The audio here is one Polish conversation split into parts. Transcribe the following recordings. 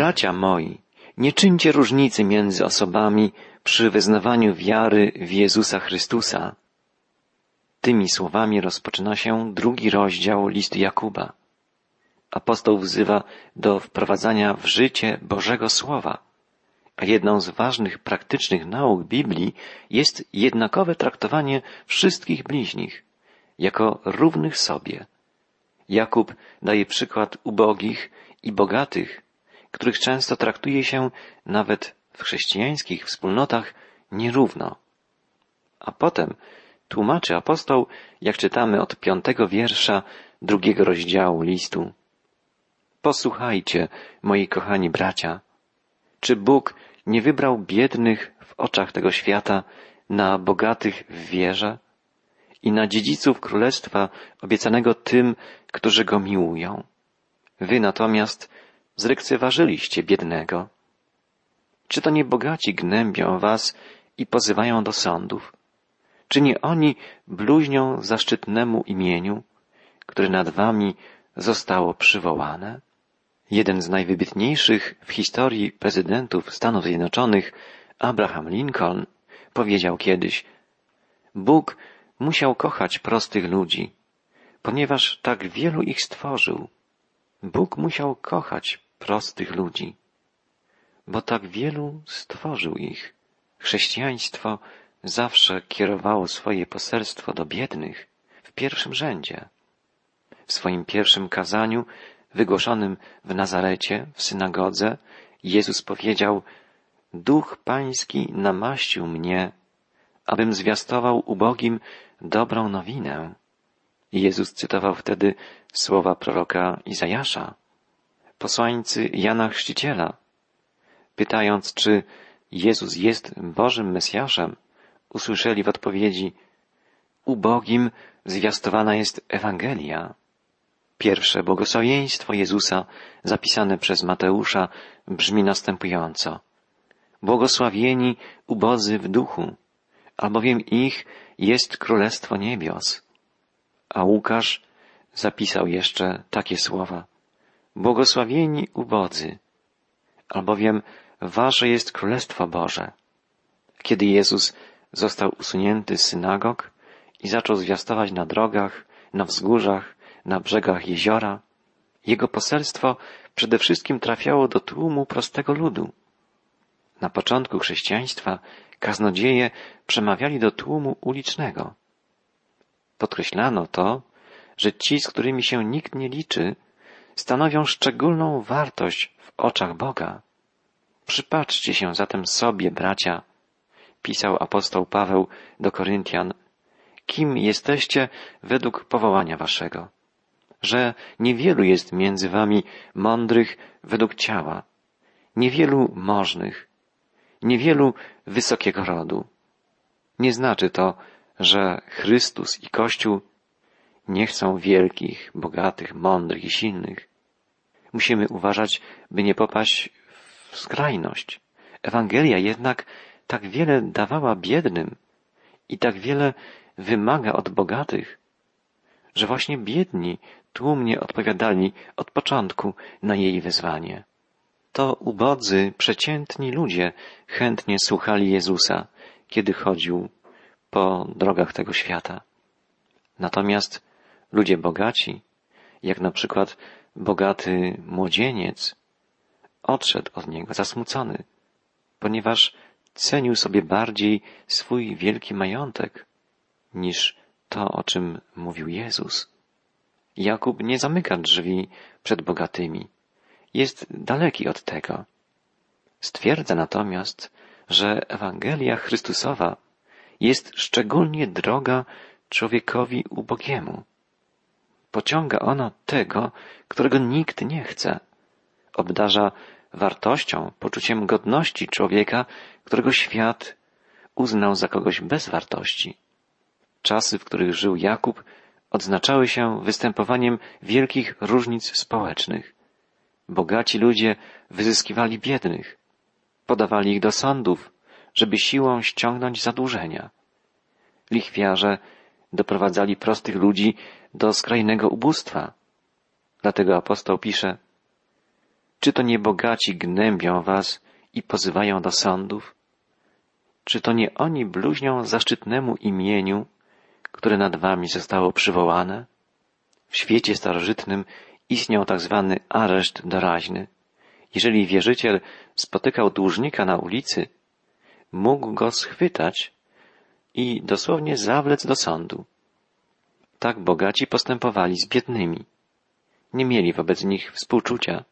Bracia moi, nie czyńcie różnicy między osobami przy wyznawaniu wiary w Jezusa Chrystusa. Tymi słowami rozpoczyna się drugi rozdział listu Jakuba. Apostoł wzywa do wprowadzania w życie Bożego Słowa, a jedną z ważnych praktycznych nauk Biblii jest jednakowe traktowanie wszystkich bliźnich jako równych sobie. Jakub daje przykład ubogich i bogatych, których często traktuje się nawet w chrześcijańskich wspólnotach nierówno. A potem tłumaczy apostoł, jak czytamy od piątego wiersza drugiego rozdziału listu. Posłuchajcie, moi kochani bracia, czy Bóg nie wybrał biednych w oczach tego świata na bogatych w wierze i na dziedziców królestwa obiecanego tym, którzy go miłują? Wy natomiast zlekceważyliście biednego. Czy to nie bogaci gnębią was i pozywają do sądów? Czy nie oni bluźnią zaszczytnemu imieniu, które nad wami zostało przywołane? Jeden z najwybitniejszych w historii prezydentów Stanów Zjednoczonych, Abraham Lincoln, powiedział kiedyś, Bóg musiał kochać prostych ludzi, ponieważ tak wielu ich stworzył. Bóg musiał kochać prostych ludzi, bo tak wielu stworzył ich. Chrześcijaństwo zawsze kierowało swoje poselstwo do biednych w pierwszym rzędzie. W swoim pierwszym kazaniu, wygłoszonym w Nazarecie, w synagodze, Jezus powiedział, Duch Pański namaścił mnie, abym zwiastował ubogim dobrą nowinę. Jezus cytował wtedy słowa proroka Izajasza, posłańcy Jana Chrzciciela, pytając, czy Jezus jest Bożym Mesjaszem, usłyszeli w odpowiedzi, ubogim zwiastowana jest Ewangelia. Pierwsze błogosławieństwo Jezusa zapisane przez Mateusza brzmi następująco. Błogosławieni ubodzy w duchu, albowiem ich jest Królestwo Niebios. A Łukasz zapisał jeszcze takie słowa. Błogosławieni ubodzy, albowiem wasze jest Królestwo Boże. Kiedy Jezus został usunięty z synagog i zaczął zwiastować na drogach, na wzgórzach, na brzegach jeziora, jego poselstwo przede wszystkim trafiało do tłumu prostego ludu. Na początku chrześcijaństwa kaznodzieje przemawiali do tłumu ulicznego. Podkreślano to, że ci, z którymi się nikt nie liczy, stanowią szczególną wartość w oczach Boga. Przypatrzcie się zatem sobie, bracia, pisał apostoł Paweł do Koryntian, kim jesteście według powołania waszego, że niewielu jest między wami mądrych według ciała, niewielu możnych, niewielu wysokiego rodu. Nie znaczy to, że Chrystus i Kościół nie chcą wielkich, bogatych, mądrych i silnych. Musimy uważać, by nie popaść w skrajność. Ewangelia jednak tak wiele dawała biednym i tak wiele wymaga od bogatych, że właśnie biedni tłumnie odpowiadali od początku na jej wezwanie. To ubodzy, przeciętni ludzie chętnie słuchali Jezusa, kiedy chodził po drogach tego świata. Natomiast ludzie bogaci, jak na przykład bogaty młodzieniec, odszedł od niego zasmucony, ponieważ cenił sobie bardziej swój wielki majątek niż to, o czym mówił Jezus. Jakub nie zamyka drzwi przed bogatymi. Jest daleki od tego. Stwierdza natomiast, że Ewangelia Chrystusowa jest szczególnie droga człowiekowi ubogiemu. Pociąga ona tego, którego nikt nie chce. Obdarza wartością, poczuciem godności człowieka, którego świat uznał za kogoś bez wartości. Czasy, w których żył Jakub, odznaczały się występowaniem wielkich różnic społecznych. Bogaci ludzie wyzyskiwali biednych, podawali ich do sądów, żeby siłą ściągnąć zadłużenia. Lichwiarze doprowadzali prostych ludzi do skrajnego ubóstwa. Dlatego apostoł pisze, Czy to nie bogaci gnębią was i pozywają do sądów? Czy to nie oni bluźnią zaszczytnemu imieniu, które nad wami zostało przywołane? W świecie starożytnym istniał tak zwany areszt doraźny. Jeżeli wierzyciel spotykał dłużnika na ulicy, mógł go schwytać i dosłownie zawlec do sądu. Tak bogaci postępowali z biednymi. Nie mieli wobec nich współczucia.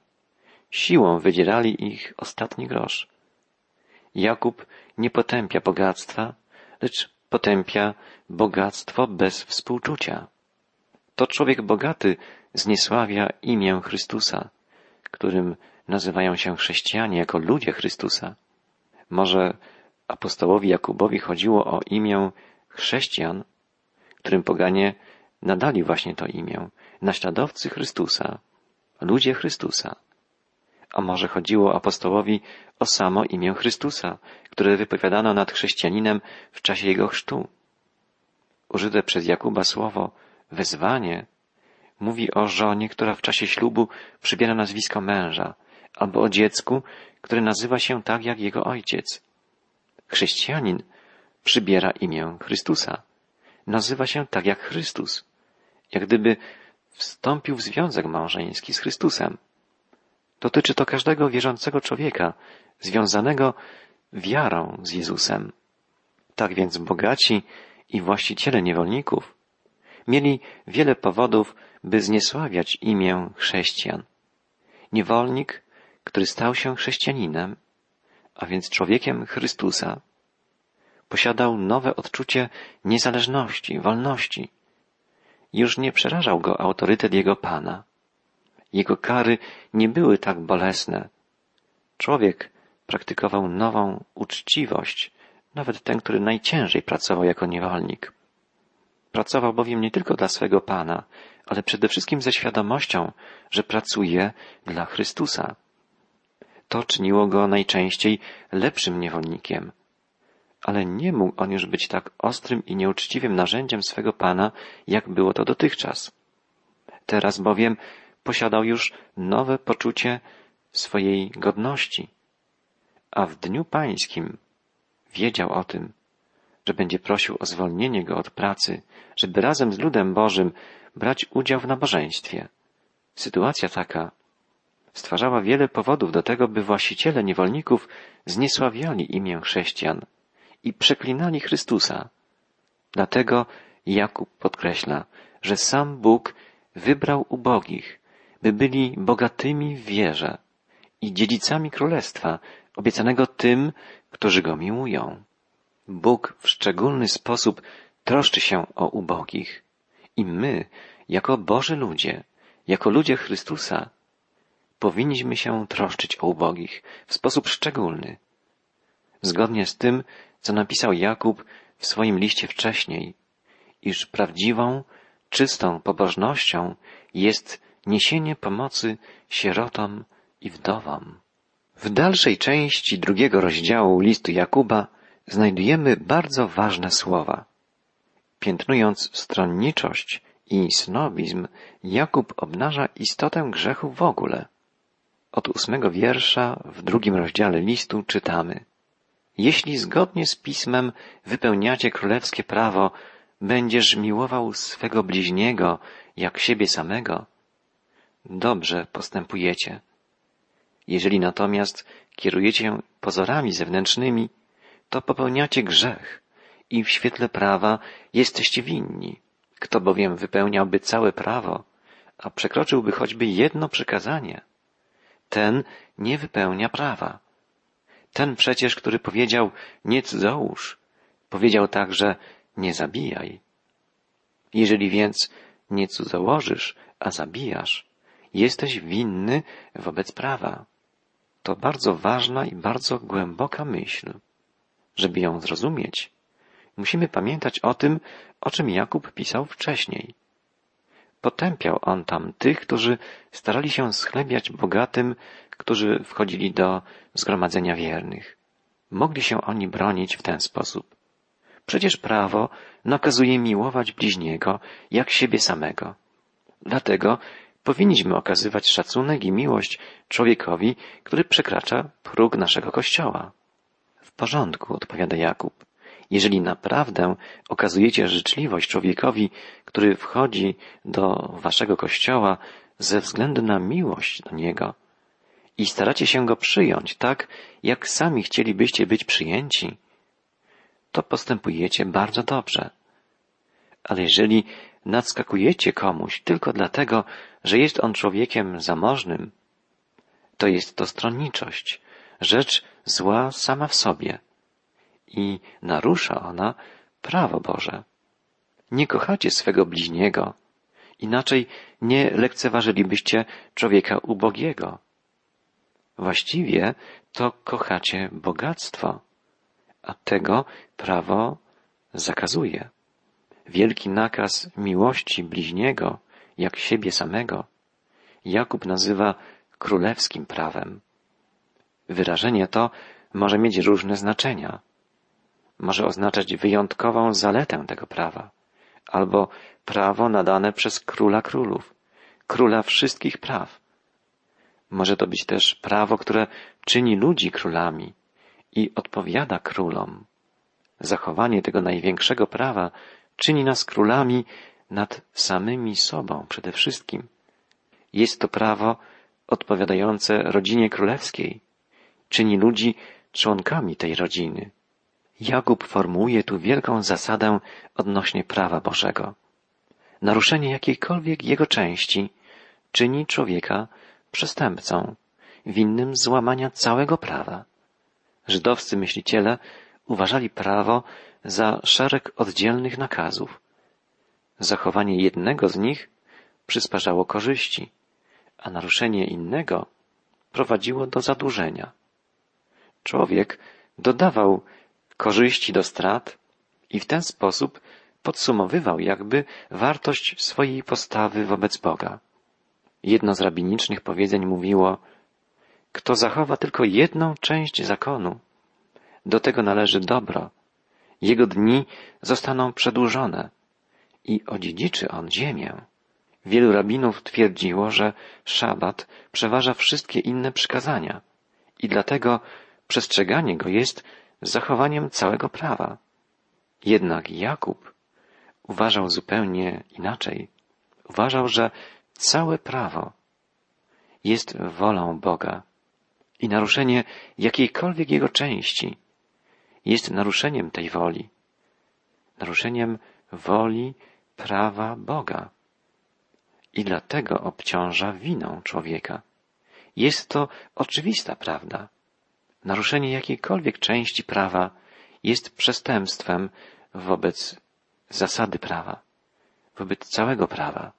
Siłą wydzierali ich ostatni grosz. Jakub nie potępia bogactwa, lecz potępia bogactwo bez współczucia. To człowiek bogaty zniesławia imię Chrystusa, którym nazywają się chrześcijanie jako ludzie Chrystusa. Może apostołowi Jakubowi chodziło o imię chrześcijan, którym poganie nadali właśnie to imię, naśladowcy Chrystusa, ludzie Chrystusa. A może chodziło apostołowi o samo imię Chrystusa, które wypowiadano nad chrześcijaninem w czasie jego chrztu. Użyte przez Jakuba słowo wezwanie mówi o żonie, która w czasie ślubu przybiera nazwisko męża, albo o dziecku, które nazywa się tak jak jego ojciec. Chrześcijanin przybiera imię Chrystusa. Nazywa się tak jak Chrystus. Jak gdyby wstąpił w związek małżeński z Chrystusem. Dotyczy to każdego wierzącego człowieka, związanego wiarą z Jezusem. Tak więc bogaci i właściciele niewolników mieli wiele powodów, by zniesławiać imię chrześcijan. Niewolnik, który stał się chrześcijaninem, a więc człowiekiem Chrystusa, posiadał nowe odczucie niezależności, wolności. Już nie przerażał go autorytet jego Pana. Jego kary nie były tak bolesne. Człowiek praktykował nową uczciwość, nawet ten, który najciężej pracował jako niewolnik. Pracował bowiem nie tylko dla swego Pana, ale przede wszystkim ze świadomością, że pracuje dla Chrystusa. To czyniło go najczęściej lepszym niewolnikiem. Ale nie mógł on już być tak ostrym i nieuczciwym narzędziem swego Pana, jak było to dotychczas. Teraz bowiem posiadał już nowe poczucie swojej godności, a w dniu pańskim wiedział o tym, że będzie prosił o zwolnienie go od pracy, żeby razem z ludem Bożym brać udział w nabożeństwie. Sytuacja taka stwarzała wiele powodów do tego, by właściciele niewolników zniesławiali imię chrześcijan i przeklinali Chrystusa. Dlatego Jakub podkreśla, że sam Bóg wybrał ubogich, by byli bogatymi w wierze i dziedzicami królestwa obiecanego tym, którzy go miłują. Bóg w szczególny sposób troszczy się o ubogich i my, jako Boży ludzie, jako ludzie Chrystusa, powinniśmy się troszczyć o ubogich w sposób szczególny. Zgodnie z tym, co napisał Jakub w swoim liście wcześniej, iż prawdziwą, czystą pobożnością jest niesienie pomocy sierotom i wdowom. W dalszej części drugiego rozdziału listu Jakuba znajdujemy bardzo ważne słowa. Piętnując stronniczość i snobizm, Jakub obnaża istotę grzechu w ogóle. Od ósmego wiersza w drugim rozdziale listu czytamy Jeśli zgodnie z pismem wypełniacie królewskie prawo, będziesz miłował swego bliźniego jak siebie samego, dobrze postępujecie. Jeżeli natomiast kierujecie się pozorami zewnętrznymi, to popełniacie grzech i w świetle prawa jesteście winni. Kto bowiem wypełniałby całe prawo, a przekroczyłby choćby jedno przykazanie, ten nie wypełnia prawa. Ten przecież, który powiedział nie cudzołóż, powiedział także nie zabijaj. Jeżeli więc nie cudzołożysz, a zabijasz, jesteś winny wobec prawa. To bardzo ważna i bardzo głęboka myśl. Żeby ją zrozumieć, musimy pamiętać o tym, o czym Jakub pisał wcześniej. Potępiał on tam tych, którzy starali się schlebiać bogatym, którzy wchodzili do zgromadzenia wiernych. Mogli się oni bronić w ten sposób. Przecież prawo nakazuje miłować bliźniego jak siebie samego. Dlatego powinniśmy okazywać szacunek i miłość człowiekowi, który przekracza próg naszego kościoła. W porządku, odpowiada Jakub. Jeżeli naprawdę okazujecie życzliwość człowiekowi, który wchodzi do waszego kościoła ze względu na miłość do niego i staracie się go przyjąć tak, jak sami chcielibyście być przyjęci, to postępujecie bardzo dobrze. Ale jeżeli nadskakujecie komuś tylko dlatego, że jest on człowiekiem zamożnym, to jest to stronniczość, rzecz zła sama w sobie i narusza ona prawo Boże. Nie kochacie swego bliźniego, inaczej nie lekceważylibyście człowieka ubogiego. Właściwie to kochacie bogactwo, a tego prawo zakazuje. Wielki nakaz miłości bliźniego, jak siebie samego, Jakub nazywa królewskim prawem. Wyrażenie to może mieć różne znaczenia. Może oznaczać wyjątkową zaletę tego prawa, albo prawo nadane przez króla królów, króla wszystkich praw. Może to być też prawo, które czyni ludzi królami i odpowiada królom. Zachowanie tego największego prawa czyni nas królami nad samymi sobą przede wszystkim. Jest to prawo odpowiadające rodzinie królewskiej, czyni ludzi członkami tej rodziny. Jakub formułuje tu wielką zasadę odnośnie prawa Bożego. Naruszenie jakiejkolwiek jego części czyni człowieka przestępcą, winnym złamania całego prawa. Żydowscy myśliciele uważali prawo za szereg oddzielnych nakazów. Zachowanie jednego z nich przysparzało korzyści, a naruszenie innego prowadziło do zadłużenia. Człowiek dodawał korzyści do strat i w ten sposób podsumowywał jakby wartość swojej postawy wobec Boga. Jedno z rabinicznych powiedzeń mówiło, kto zachowa tylko jedną część zakonu, do tego należy dobro, jego dni zostaną przedłużone i odziedziczy on ziemię. Wielu rabinów twierdziło, że szabat przeważa wszystkie inne przykazania i dlatego przestrzeganie go jest zachowaniem całego prawa. Jednak Jakub uważał zupełnie inaczej. Uważał, że całe prawo jest wolą Boga i naruszenie jakiejkolwiek jego części jest naruszeniem tej woli, naruszeniem woli prawa Boga i dlatego obciąża winą człowieka. Jest to oczywista prawda. Naruszenie jakiejkolwiek części prawa jest przestępstwem wobec zasady prawa, wobec całego prawa.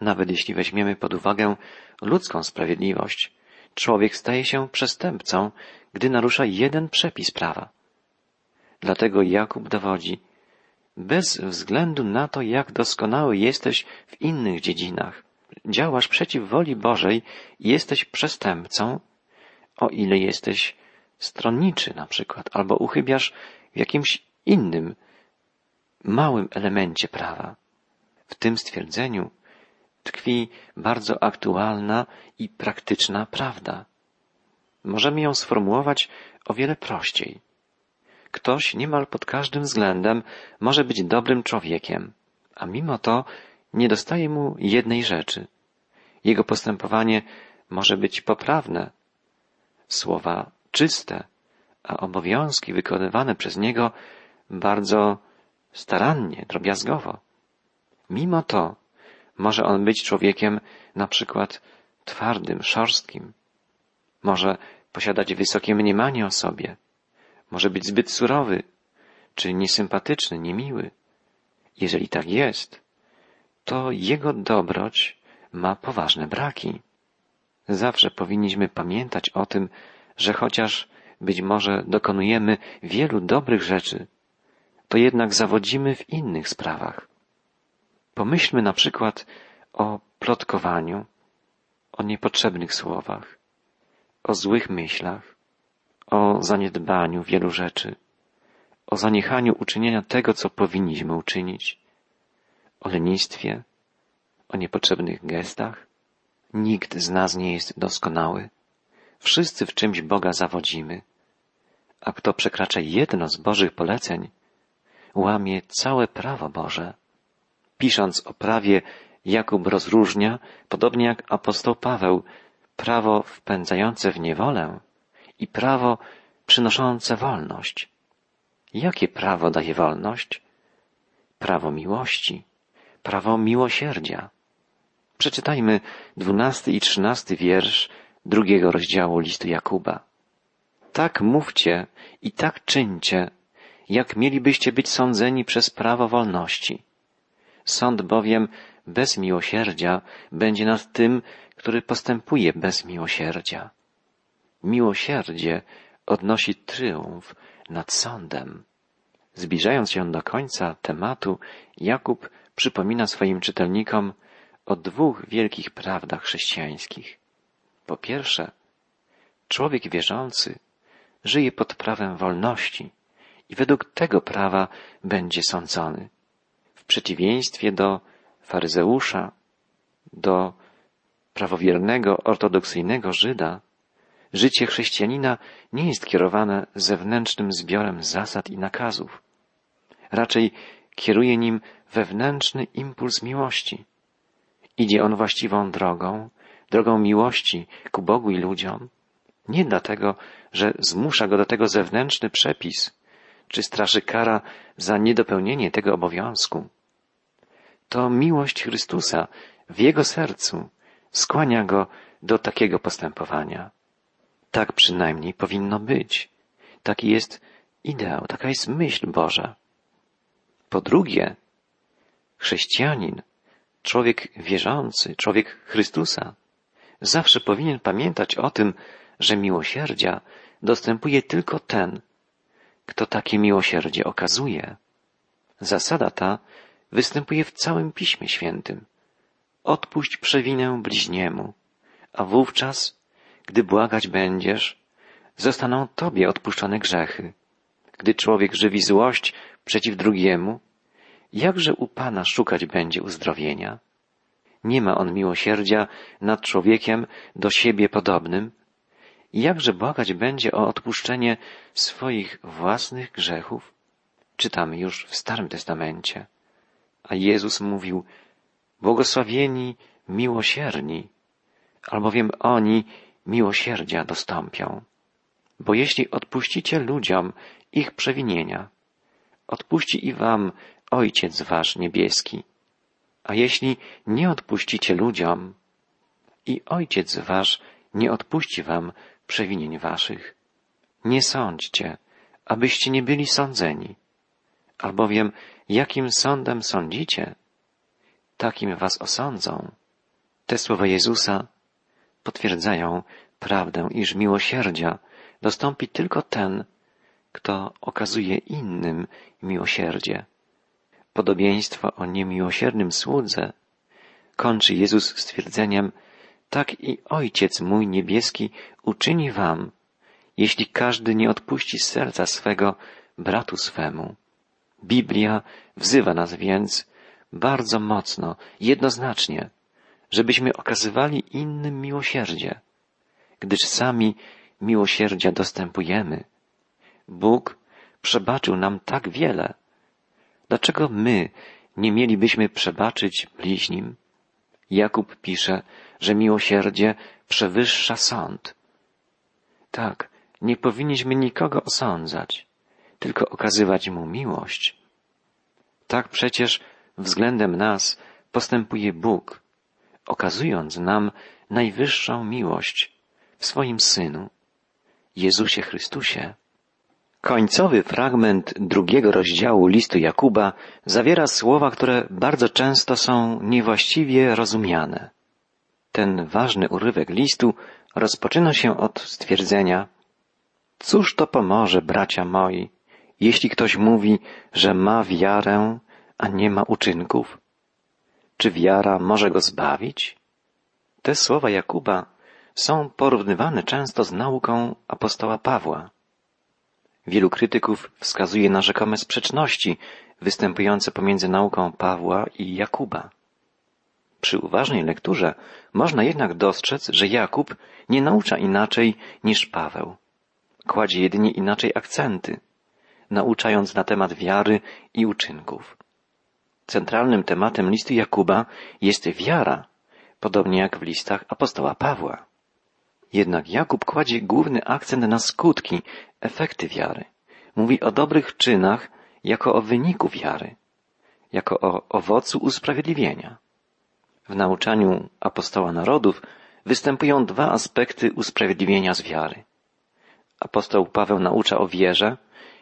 Nawet jeśli weźmiemy pod uwagę ludzką sprawiedliwość, człowiek staje się przestępcą, gdy narusza jeden przepis prawa. Dlatego Jakub dowodzi, bez względu na to, jak doskonały jesteś w innych dziedzinach, działasz przeciw woli Bożej i jesteś przestępcą, o ile jesteś stronniczy na przykład, albo uchybiasz w jakimś innym, małym elemencie prawa. W tym stwierdzeniu tkwi bardzo aktualna i praktyczna prawda. Możemy ją sformułować o wiele prościej. Ktoś niemal pod każdym względem może być dobrym człowiekiem, a mimo to nie dostaje mu jednej rzeczy. Jego postępowanie może być poprawne, słowa czyste, a obowiązki wykonywane przez niego bardzo starannie, drobiazgowo. Mimo to może on być człowiekiem na przykład twardym, szorstkim. Może posiadać wysokie mniemanie o sobie. Może być zbyt surowy, czy niesympatyczny, niemiły. Jeżeli tak jest, to jego dobroć ma poważne braki. Zawsze powinniśmy pamiętać o tym, że chociaż być może dokonujemy wielu dobrych rzeczy, to jednak zawodzimy w innych sprawach. Pomyślmy na przykład o plotkowaniu, o niepotrzebnych słowach, o złych myślach, o zaniedbaniu wielu rzeczy, o zaniechaniu uczynienia tego, co powinniśmy uczynić, o lenistwie, o niepotrzebnych gestach. Nikt z nas nie jest doskonały. Wszyscy w czymś Boga zawodzimy. A kto przekracza jedno z Bożych poleceń, łamie całe prawo Boże. Pisząc o prawie, Jakub rozróżnia, podobnie jak apostoł Paweł, prawo wpędzające w niewolę i prawo przynoszące wolność. Jakie prawo daje wolność? Prawo miłości, prawo miłosierdzia. Przeczytajmy dwunasty i trzynasty wiersz drugiego rozdziału listu Jakuba. Tak mówcie i tak czyńcie, jak mielibyście być sądzeni przez prawo wolności. Sąd bowiem bez miłosierdzia będzie nad tym, który postępuje bez miłosierdzia. Miłosierdzie odnosi triumf nad sądem. Zbliżając się do końca tematu, Jakub przypomina swoim czytelnikom o dwóch wielkich prawdach chrześcijańskich. Po pierwsze, człowiek wierzący żyje pod prawem wolności i według tego prawa będzie sądzony. W przeciwieństwie do faryzeusza, do prawowiernego, ortodoksyjnego Żyda, życie chrześcijanina nie jest kierowane zewnętrznym zbiorem zasad i nakazów. Raczej kieruje nim wewnętrzny impuls miłości. Idzie on właściwą drogą, drogą miłości ku Bogu i ludziom, nie dlatego, że zmusza go do tego zewnętrzny przepis, czy straszy kara za niedopełnienie tego obowiązku. To miłość Chrystusa w jego sercu skłania go do takiego postępowania. Tak przynajmniej powinno być. Taki jest ideał, taka jest myśl Boża. Po drugie, chrześcijanin, człowiek wierzący, człowiek Chrystusa, zawsze powinien pamiętać o tym, że miłosierdzia dostępuje tylko ten, kto takie miłosierdzie okazuje. Zasada ta występuje w całym Piśmie Świętym. Odpuść przewinę bliźniemu, a wówczas, gdy błagać będziesz, zostaną Tobie odpuszczone grzechy. Gdy człowiek żywi złość przeciw drugiemu, jakże u Pana szukać będzie uzdrowienia? Nie ma on miłosierdzia nad człowiekiem do siebie podobnym, jakże błagać będzie o odpuszczenie swoich własnych grzechów? Czytamy już w Starym Testamencie. A Jezus mówił, błogosławieni miłosierni, albowiem oni miłosierdzia dostąpią. Bo jeśli odpuścicie ludziom ich przewinienia, odpuści i wam Ojciec wasz niebieski. A jeśli nie odpuścicie ludziom, i Ojciec wasz nie odpuści wam przewinień waszych. Nie sądźcie, abyście nie byli sądzeni, albowiem jakim sądem sądzicie, takim was osądzą. Te słowa Jezusa potwierdzają prawdę, iż miłosierdzia dostąpi tylko ten, kto okazuje innym miłosierdzie. Podobieństwo o niemiłosiernym słudze kończy Jezus stwierdzeniem, tak i Ojciec mój niebieski uczyni wam, jeśli każdy nie odpuści serca swego bratu swemu. Biblia wzywa nas więc bardzo mocno, jednoznacznie, żebyśmy okazywali innym miłosierdzie, gdyż sami miłosierdzia dostępujemy. Bóg przebaczył nam tak wiele. Dlaczego my nie mielibyśmy przebaczyć bliźnim? Jakub pisze, że miłosierdzie przewyższa sąd. Tak, nie powinniśmy nikogo osądzać, tylko okazywać mu miłość. Tak przecież względem nas postępuje Bóg, okazując nam najwyższą miłość w swoim Synu, Jezusie Chrystusie. Końcowy fragment drugiego rozdziału listu Jakuba zawiera słowa, które bardzo często są niewłaściwie rozumiane. Ten ważny urywek listu rozpoczyna się od stwierdzenia Cóż to pomoże, bracia moi, jeśli ktoś mówi, że ma wiarę, a nie ma uczynków? Czy wiara może go zbawić? Te słowa Jakuba są porównywane często z nauką apostoła Pawła. Wielu krytyków wskazuje na rzekome sprzeczności występujące pomiędzy nauką Pawła i Jakuba. Przy uważnej lekturze można jednak dostrzec, że Jakub nie naucza inaczej niż Paweł. Kładzie jedynie inaczej akcenty, nauczając na temat wiary i uczynków. Centralnym tematem listu Jakuba jest wiara, podobnie jak w listach apostoła Pawła. Jednak Jakub kładzie główny akcent na skutki, efekty wiary. Mówi o dobrych czynach jako o wyniku wiary, jako o owocu usprawiedliwienia. W nauczaniu apostoła narodów występują dwa aspekty usprawiedliwienia z wiary. Apostoł Paweł naucza o wierze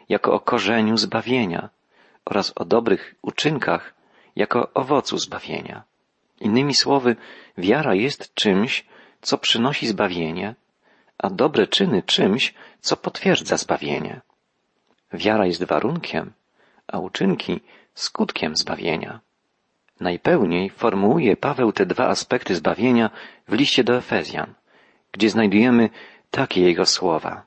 jako o korzeniu zbawienia oraz o dobrych uczynkach jako owocu zbawienia. Innymi słowy, wiara jest czymś, co przynosi zbawienie, a dobre czyny czymś, co potwierdza zbawienie. Wiara jest warunkiem, a uczynki skutkiem zbawienia. Najpełniej formułuje Paweł te dwa aspekty zbawienia w liście do Efezjan, gdzie znajdujemy takie jego słowa.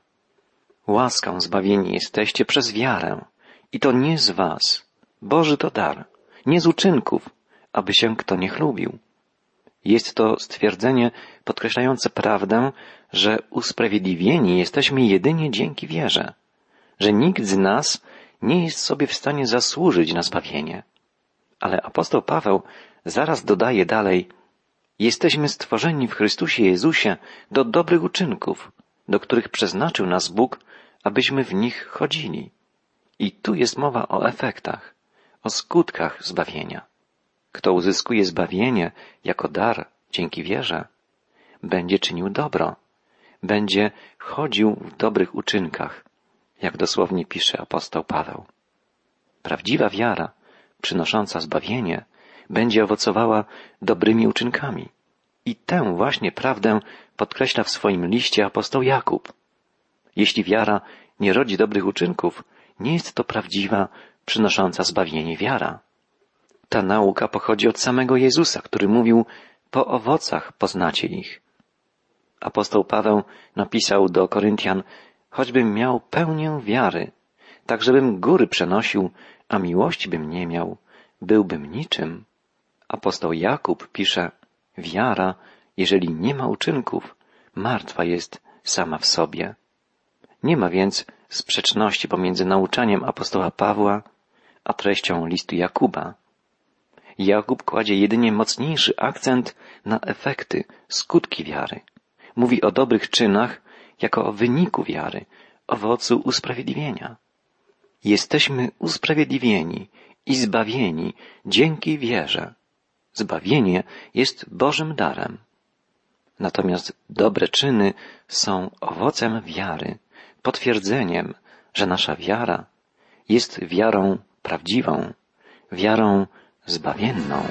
Łaską zbawieni jesteście przez wiarę i to nie z was. Boży to dar, nie z uczynków, aby się kto nie chlubił. Jest to stwierdzenie podkreślające prawdę, że usprawiedliwieni jesteśmy jedynie dzięki wierze, że nikt z nas nie jest sobie w stanie zasłużyć na zbawienie. Ale apostoł Paweł zaraz dodaje dalej, jesteśmy stworzeni w Chrystusie Jezusie do dobrych uczynków, do których przeznaczył nas Bóg, abyśmy w nich chodzili. I tu jest mowa o efektach, o skutkach zbawienia. Kto uzyskuje zbawienie jako dar dzięki wierze, będzie czynił dobro, będzie chodził w dobrych uczynkach, jak dosłownie pisze apostoł Paweł. Prawdziwa wiara, przynosząca zbawienie, będzie owocowała dobrymi uczynkami. I tę właśnie prawdę podkreśla w swoim liście apostoł Jakub. Jeśli wiara nie rodzi dobrych uczynków, nie jest to prawdziwa, przynosząca zbawienie wiara. Ta nauka pochodzi od samego Jezusa, który mówił, po owocach poznacie ich. Apostoł Paweł napisał do Koryntian, choćbym miał pełnię wiary, tak żebym góry przenosił, a miłości bym nie miał, byłbym niczym. Apostoł Jakub pisze, wiara, jeżeli nie ma uczynków, martwa jest sama w sobie. Nie ma więc sprzeczności pomiędzy nauczaniem apostoła Pawła a treścią listu Jakuba. Jakub kładzie jedynie mocniejszy akcent na efekty, skutki wiary. Mówi o dobrych czynach jako o wyniku wiary, owocu usprawiedliwienia. Jesteśmy usprawiedliwieni i zbawieni dzięki wierze. Zbawienie jest Bożym darem. Natomiast dobre czyny są owocem wiary, potwierdzeniem, że nasza wiara jest wiarą prawdziwą, wiarą zbawienną.